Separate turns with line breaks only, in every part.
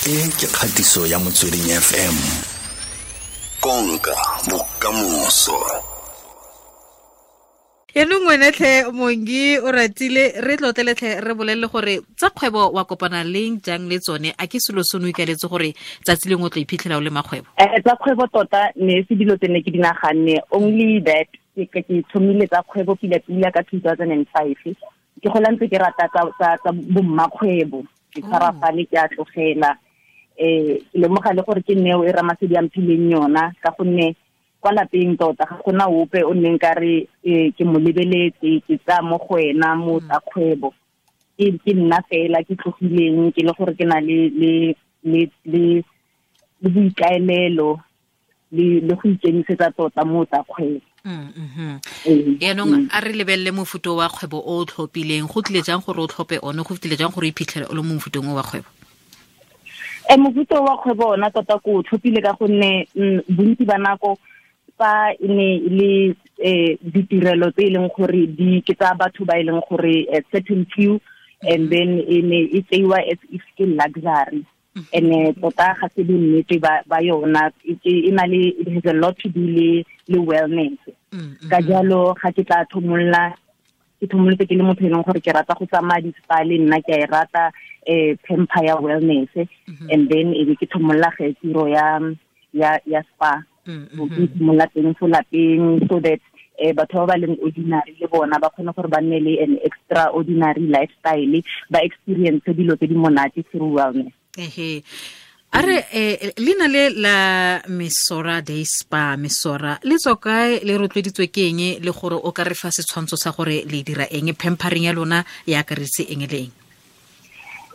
e ke kgatiso ya motsweding fm konka bokamoso.
Yaanong ngwenetlhe mongi o ratile re tlotletlhe re bolelele gore tsa kgwebo wa kopana leng jang le tsone? A ke selo seno ikaletse gore tsatsi lengwe o tla iphitlhela o le makgwebo?
Um tsa kgwebo tota ne se dilo tsene ke dinaganne only that ke ke thomile tsa kgwebo pila-pila ka two thousand and five. Ke gola ntse ke rata tsa bommakgwebo ke tshwara fale ke a tlogela ke lemoga le gore ke neo e ramasedi a mphileng yona ka gonne kwa lapeng tota ga gona ope o neng ka re ke mo lebeletse ke tsa mo go wena mo tsa kgwebo. Ke nna fela ke tlogileng ke le gore ke na le boikaelelo le le go ikemisetsa tota mo tsa kgwebo.
Yaanong a re lebelele mofuto wa kgwebo o o tlhophileng go tlile jang gore o tlhophe one go tlile jang gore o iphitlhele o le mo mofutong o wa kgwebo
Eh, e moputso wa kgwebo ona tota ko o tlhophile ka gonne mm, bontsi ba nako fa e ne e le um ditirelo tse e leng gore di ke tsa batho ba e leng gore eh, certain few and then e ne e tseiwa as if ke luxury. Mhm. And tota ga se bonnete ba yona e, e, e na le it has a lot to do le le wellness. Mm, ka mm. jalo ga ke tla thomolola ke thomoletse ke le motho e leng gore ke rata go tsamaya di-spa le nna ke a e rata e, um pamper ya wellness e. mhm. and then e be ke thomolola ge tiro ya ya spa. Mm, so ke ithimolola teng fo lapeng so that um batho ba ba leng ordinary le bona ba kgone gore ba nne le an extraordinary lifestyle ba experience dilo tse di monate through wellness.
Ehe. A re um leina le la mesora day spa mesora le tswa kae le rotloeditswe ke eng le gore o ka re fa setshwantsho sa gore le dira eng pampering ya lona e akaretse eng le eng?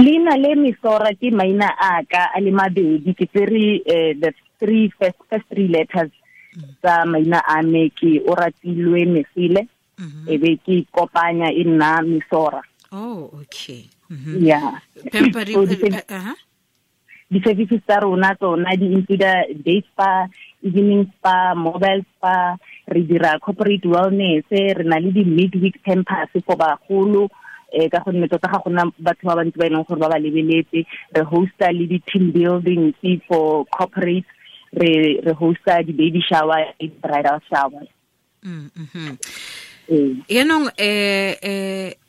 Leina le mesora ke maina a ka a le mabedi ke tsere um the three first, first three letters tsa maina a me ke o ratilwe mesile e be ke kopanya e nna mesora.
Oh okay. Mm -hmm.
yeah di-services tsa rona tsona di include day spa evening spa mobile spa re dira corporate wellness re na le di-midweek campus for bagolo um ka gonne tota ga gona batho ba bantsi ba e leng gore ba ba lebeletse. Re hosta le di-team buildings for corporate re re hosta di-baby shower le bridal shower
yaanong um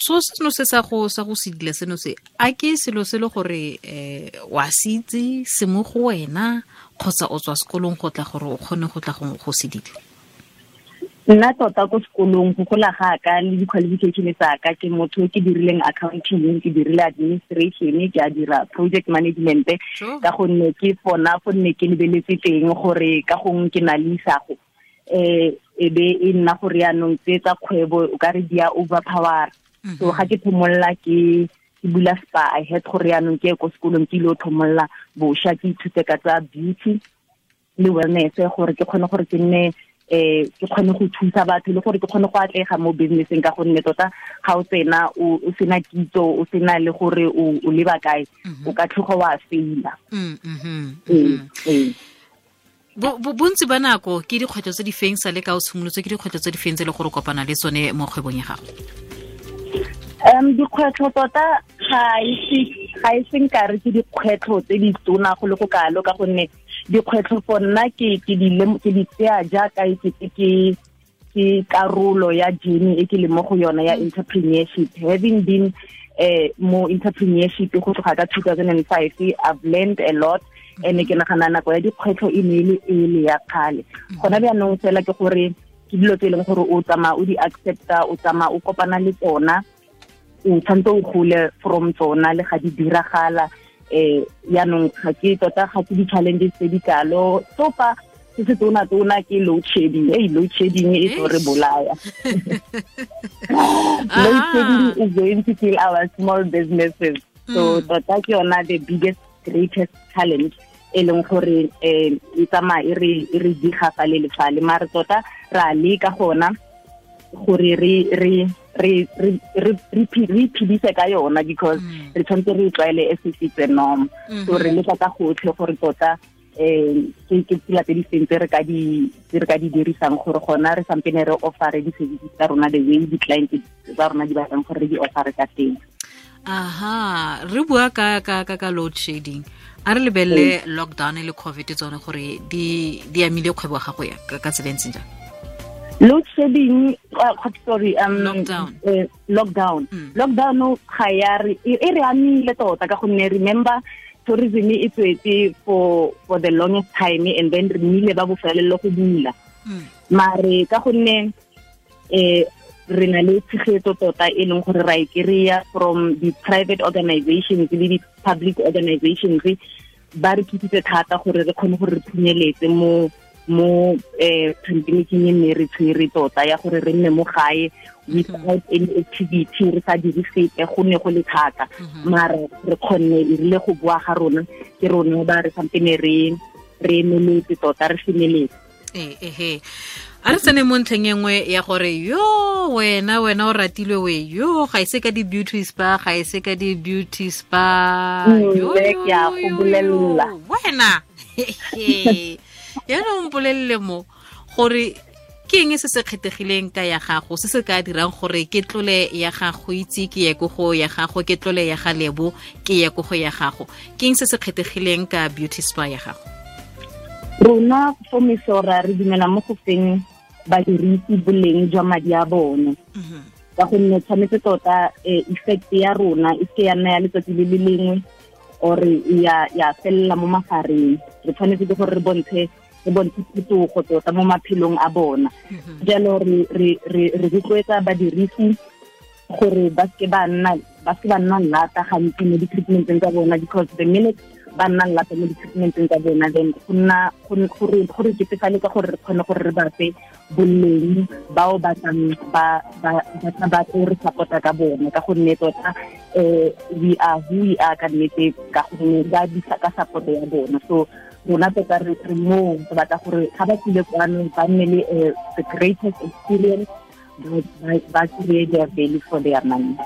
so seno se sa go sa go sedile seno se a ke selo se le gore um wa se itse se mo go wena kgotsa o tswa sekolong go tla gore o kgone go tla go sedile
nna tota ko sekolong go gola ga ka le di-qualification tsa ka ke motho ke dirileng accounting ke dirile administration ke a dira project management. Ka gonne ke fona gonne ke lebeletse teng gore ka gongwe ke na le isago. Um e be e nna gore yaanong tse tsa kgwebo o ka re di a overpower so ga ke thomolola ke ke bula spa i had gore yaanong ke ye ko sekolong ke ile o thomolola bošwa ke ithute ka tsa beauty le wellness gore ke kgone gore ke nne eh ke kgone go thusa batho le gore ke kgone go atlega mo businesseng. Ka gonne tota ga o tsena o sena kitso o sena le gore o leba kae o ka tlhoga wa feila
bontsi ba nako ke dikgwetlho tse di feng sa le ka o tshimolotse ke dikgwetlho tse di feng tse le gore kopana le tsone mo kgwebong ya gago
um dikgwetlho tota ga e seng kare ke dikgwetlho tse di tona go le go kalo ka gonne dikgwetlho for nna ke di tseya jaaka ke ke karolo ya journey e ke le mo go yona ya entrepreneurship. Having been um mo entrepreneurship go tloga ka two thousand and five i've learned a lot and ke nagana nako ya dikgwetlho e ne e le ele ya kgale. Gona bjaanong fela ke gore ke dilo tse e leng gore o tsamaya o di accepta o tsamaya o kopana le tsona o tshwanetse o gole from tsona le ga di diragala um yaanong ga ke tota ga ke di-challenges tse di kalo. So far se se tona-tona ke load shedding. Ei load shedding e tlo re bolaya. Load shedding is going to kill our small businesses. So tota ke yona the biggest greatest challenge e leng gore um e tsamaya e re diga fa le lefale mare tota ra leka gona gore re re re ka yona because re tshwanetse re tlwaele norm so re leka ka gotlhe gore tota um ke tsela tse di feng tse re ka di dirisang gore gona re sampene re offere di-services tsa rona the way di-client tsa rona di batlang gore re di offere ka teng.
Aha re bua ka ka ka ka load shedding. A re lebelele lockdown le covid tsone gore di di amile kgwebo gago ya ka jang
load shedding uh, sorry um
Lockdown.
uh, lockdown
Mm.
lockdown ga ya re e re amile tota ka gonne remember tourism e tswetse for for the longest time and then re nnile ba bofelelo go bula
Mm.
mare ka gonne eh re na le tshegetso tota e leng gore ra e kry-a from the private organizations le di-public organizations ba re thusitse thata gore re kgone gore re phunyeletse mo mo eh pandemicing e nne re tshwere tota ya gore re nne mo gae without any activity re sa dire sepe go ne go le thata. Mara re kgonne e rile go bua ga rona ke rona ba re sampene re re emeletse tota re semeletse
ee ehe. A re tsene mo ntlheng e nngwe ya gore yo wena wena o ratilwe we yo ga e se ka di-beauty spa ga e se ka di-beauty spa.
Mm,
wena. yaanong mpolelele mo gore ke eng se se kgethegileng ka ya gago se se ka dirang gore ke tlole ya gago itse ke ye go ya gago ke tlole ya ga lebo ke ye go ya gago. Ke eng se se kgethegileng ka beauty spa ya gago?
Rona fo mesora re dumela mo go feng badirisi boleng jwa madi a bone.
Mhm.
ka gonne tshwanetse tota eh, effect ya rona e se ya nna ya letsatsi le le lengwe or ya ya felela mo magareng re tshwanetse ke gore re bontshe re bontshe phetogo tota mo maphelong a bona. Jalo re re re re rotloetsa badirisi gore ba se ba nna ba se ba nna lata gantsi mo di-treatmenteng tsa bona because the minute ba nna lata mo di-treatmenteng tsa bona then go nna go- gore ketefale ka gore re kgone gore re bafe boleng bao ba tlang ba tla ba tlo re support-a ka bone ka gonne tota eh we are who we are ka nnete ka gonne ka support ya bona. So rona tota re mo re batla gore ga ba tlile kwano ba nne le eh, the greatest experience ba- kry-e their value for their money.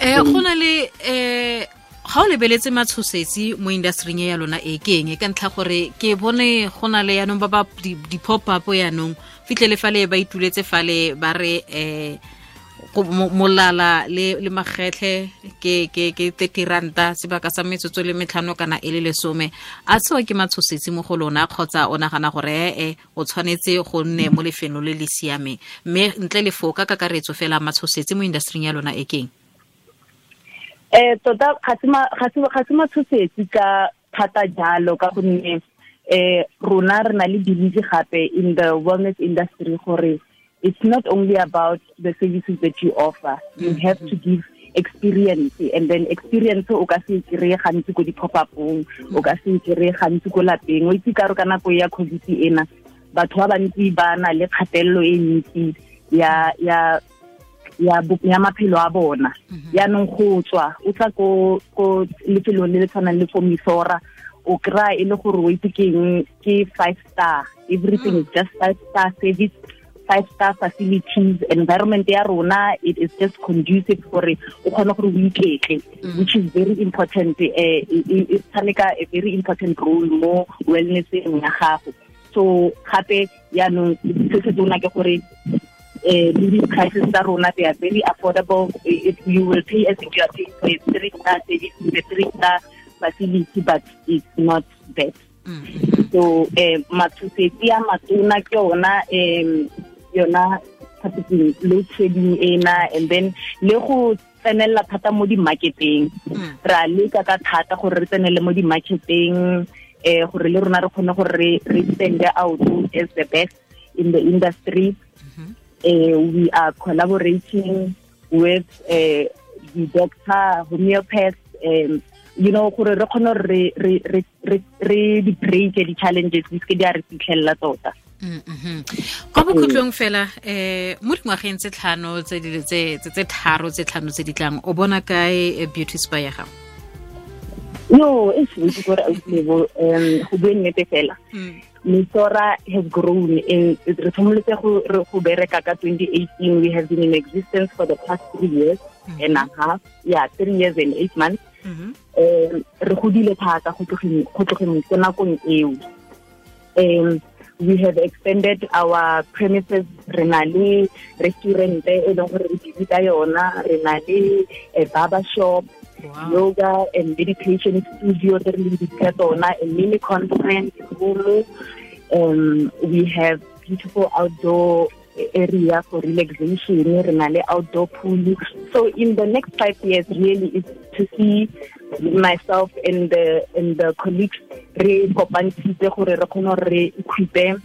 Eh go na le eh ga o lebeletse matshosetsi mo industry-ing ya lona e ke eng ka ntlha gore ke bone go na le yanong ba ba di- di-pop up yanong fitlhele fale ba ituletse fale ba re mo- molala le le magetlhe ke ke ke 30 ranta sebaka sa metsotso le metlhano kana e le lesome. A seo ke matshosetsi mo go lona kgotsa o nagana gore ee o tshwanetse go nne mo lefelo le le siameng. Mme ntle le foo ka kakaretso fela matshosetsi mo industry-ing ya lona e keng?
Um tota ga se matshosetsi ka thata jalo ka gonne um rona re na le belief gape in the wellness industry gore it's not only about the services that you offer. You mm-hmm. have to give experience and then experience o ka se kry gantsi ko di-pop-upong o ka se kry gantsi ko lapeng. O itse karo ka nako ya covid ena batho ba bantsi ba na le kgatelelo e ntsi ya ya ya ya maphelo a bona. Mm-hmm. Yaanong go tswa o tla ko ko lefelong le le tshwanang le ko mesora o kry-a e le gore o itse ke eng ke five star. Everything is just five star service five star facilities environment ya rona it is just conducive gore o kgone gore o iketle which is very important eh e- tshameka a very important role mo wellnesseng ya gago. So gape yaanong se se tona ke gore uh, living prices tsa rona they are very affordable. If you will pay as if you are paying for a three star service a three star facility but it's not bad so eh matshosetsi a matona ke um yona load shedding ena and then le go tsenela thata mo di-marketeng. Ra leka ka thata gore re tsenele mo di-marketeng eh gore le rona re kgone gore re- stand out as the best in the industry. Uh, we are collaborating with uh, the doctor homeopaths um, you know gore re kgone re re re re di break di challenges di ke di a re fitlhelela tota.
Kwa bokhutlong fela eh mo dingwageng tse tlhano tse tharo tse tlhano tse di tlang o bona kae eh, beauty spa ya gago?
No e sweet gore autlebo um go bue nnete fela. Mesora has grown in re thomoletse go go bereka ka 2018 we have been in existence for the past three years and a half yeah three years and eight months. Um re godile thata go tlogeng go tlogeng ko nakong eo. Um we have extended our premises re na le restaurant e leng gore re visita yona re na le a barber shop
Wow.
yoga and meditation studio discuss on a mini conference room. Um, we have beautiful outdoor area for relaxation, re na le outdoor pool. So in the next five years really is to see myself and the and the colleagues re kopantshitse gore re kgone gore re equipe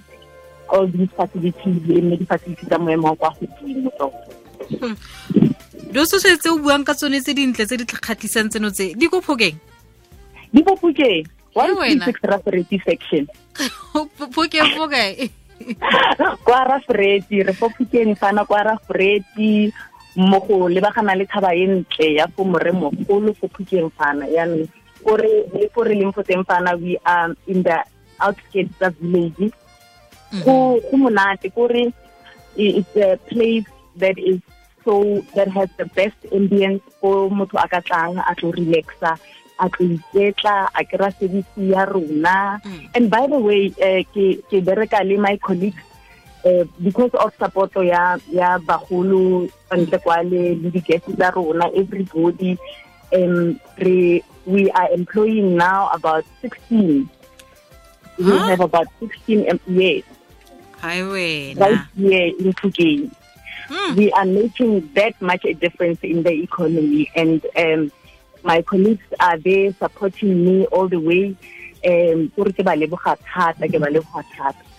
all these facilities le mme di-facilities tsa moemo wa kwa godimo tota.
Hmm. tsotlhe tse o buang ka tsone tse dintle tse di kgatlhisang tseno tse di ko phokeng?
Di bo Phokeng,
Hey, wena.
136 Rafferty section.
Phokeng fokae
kwa rafreti re fo phokeng fana kwa mo go lebagana le thaba e ntle ya fo more mogolo fo phokeng fana yaanong kore le fo re leng fo teng fana we are in the outskirts of village. Go go monate kore it's a place that is so that has the best ambience for motho a ka tlang a tlo relaxa a tlo iketla a kry-a service ya rona.
Mm.
and by the way ke ke bereka le my colleagues uh, because of support ya ya bagolo ntle kwa le le tsa rona everybody um re we are employing now about 16 we have about 16 employees
hai
right here in Phokeng.
Mm.
We are making that much a difference in the economy, and um, my colleagues are there supporting me all the way. Um, ke ba leboga thata, ke ba leboga thata.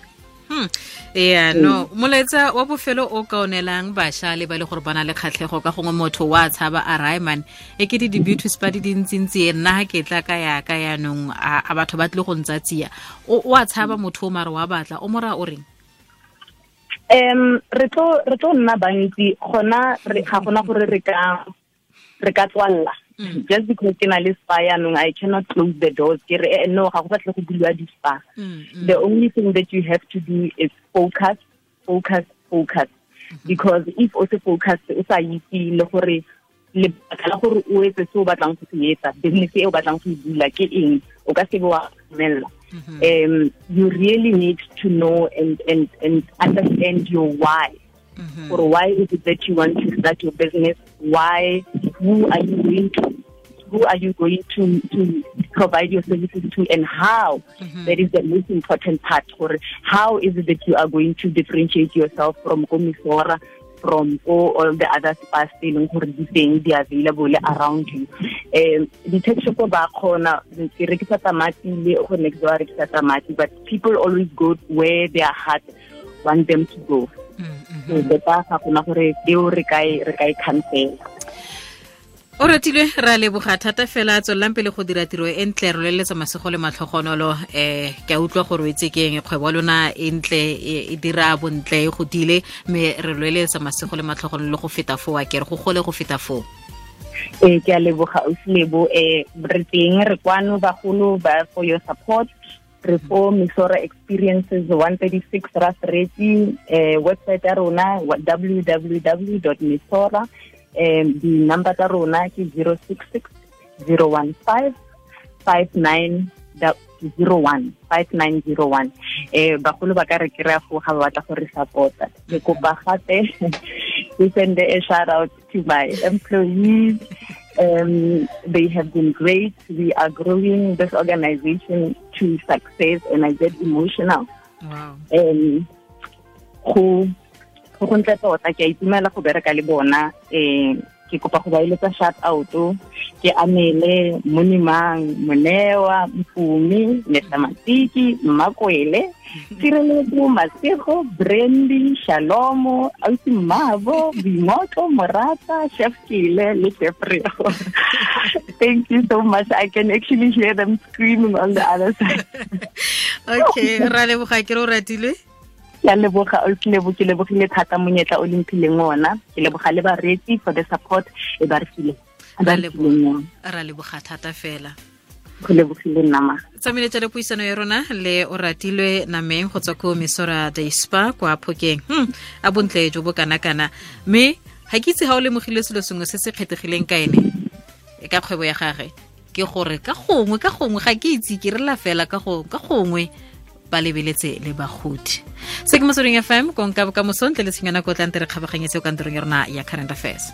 Hmm. yeah no molaetsa wa bofelo o ka onelang bašwa le ba le gore ba na le kgatlhego ka gongwe motho wa tshaba a raiman e ke di di-beauty spa di dintsintsi e nna ke tla ka yaka yaanong a batho ba tlile go ntsa tsia o a tshaba motho o mare wa batla o mora o reng
Um, re tlo nna bantsi gona ga gona gore re ka
tswalela.
Just because ke na le spa yaanong I cannot close the doors. Ke re eh, no ga go batle go buliwa di-spa.
Mm, mm.
the only thing that you have to do is focus, focus, focus. Because if o se focus, o sa itse le gore lebaka la gore o etse se o batlang go se etsa business e o batlang go e bula ke eng o ka se be wa dumella um you really need to know and and and understand your why.
Mhm.
or why is it that you want to start your business? Why who are you going to who are you going to to provide your services to and how? That is the most important part or how is it that you are going to differentiate yourself from komisora from all, all the other spas e gore di teng di available around you. Um di-tech shop ba kgona ke rekisa tamati le go ne ke wa rekisa tamati but people always go where their heart want them to go.
Mm, mm.
so beta ga gona gore eo re ka e- re ka e cancela
o ratilwe re a leboga thata fela tswelelang pele go dira tiro e ntle re leletsa masego le matlhogonolo. Um ke a utlwa gore o etse keng kgwebo lona e ntle e e dira bontle e godile mme re loeletsa masego le matlhogonolo le go feta foo a kere go gole go feta foo.
E ke a leboga ausilebo um re teng re kwano bagolo ba for your support. Re fo misora experiences 136 rasreti um website ya rona www www.misora eh di number tsa rona ke 066 015 59 da- 01 5901 eh bagolo ba ka re kry-a ga ba batla go re support-a ke kopa gape we send a shout out to my employees. Um, they have been great. We are growing this organization to success, and I get emotional.
wow
Um, go go go ntle tota ke a itumela go bereka le bona eh ke kopa go ba eletsa shout out ke amele monimang monewa mfumi nesamatiki mmakwele tshireletso masego brandy shalomo ausi mmabo boingotlo morata chef kele le chef rego thank you so much i can actually hear them screaming on the other side
okay ra leboga ke re o ratilwe
ke a leboga ausilebo ke lebogile thata monyetla o lemphileng ona ke leboga le bareetsi for the support e ba re fileng e
Ra leboga. thata fela.
Tsamaile lebogile nnama
tsamaeletša le puisano ya rona le o ratilwe nameng go tswa ko mesora de spa kwa phokeng. Hmm, a bontle jo bo kana-kana. Mme ga ke itse ga o lemogile selo sengwe se se kgethegileng ka ene e ka kgwebo ya gage. Ke gore ka gongwe ka gongwe ga ke itse ke rela fela ka gongwe ba lebeletse le bagodi. Se ke motsweding fm konka bokamosontle le tshenyanako tlante re kgabaganyetse o kantorong ya rona ya current affairs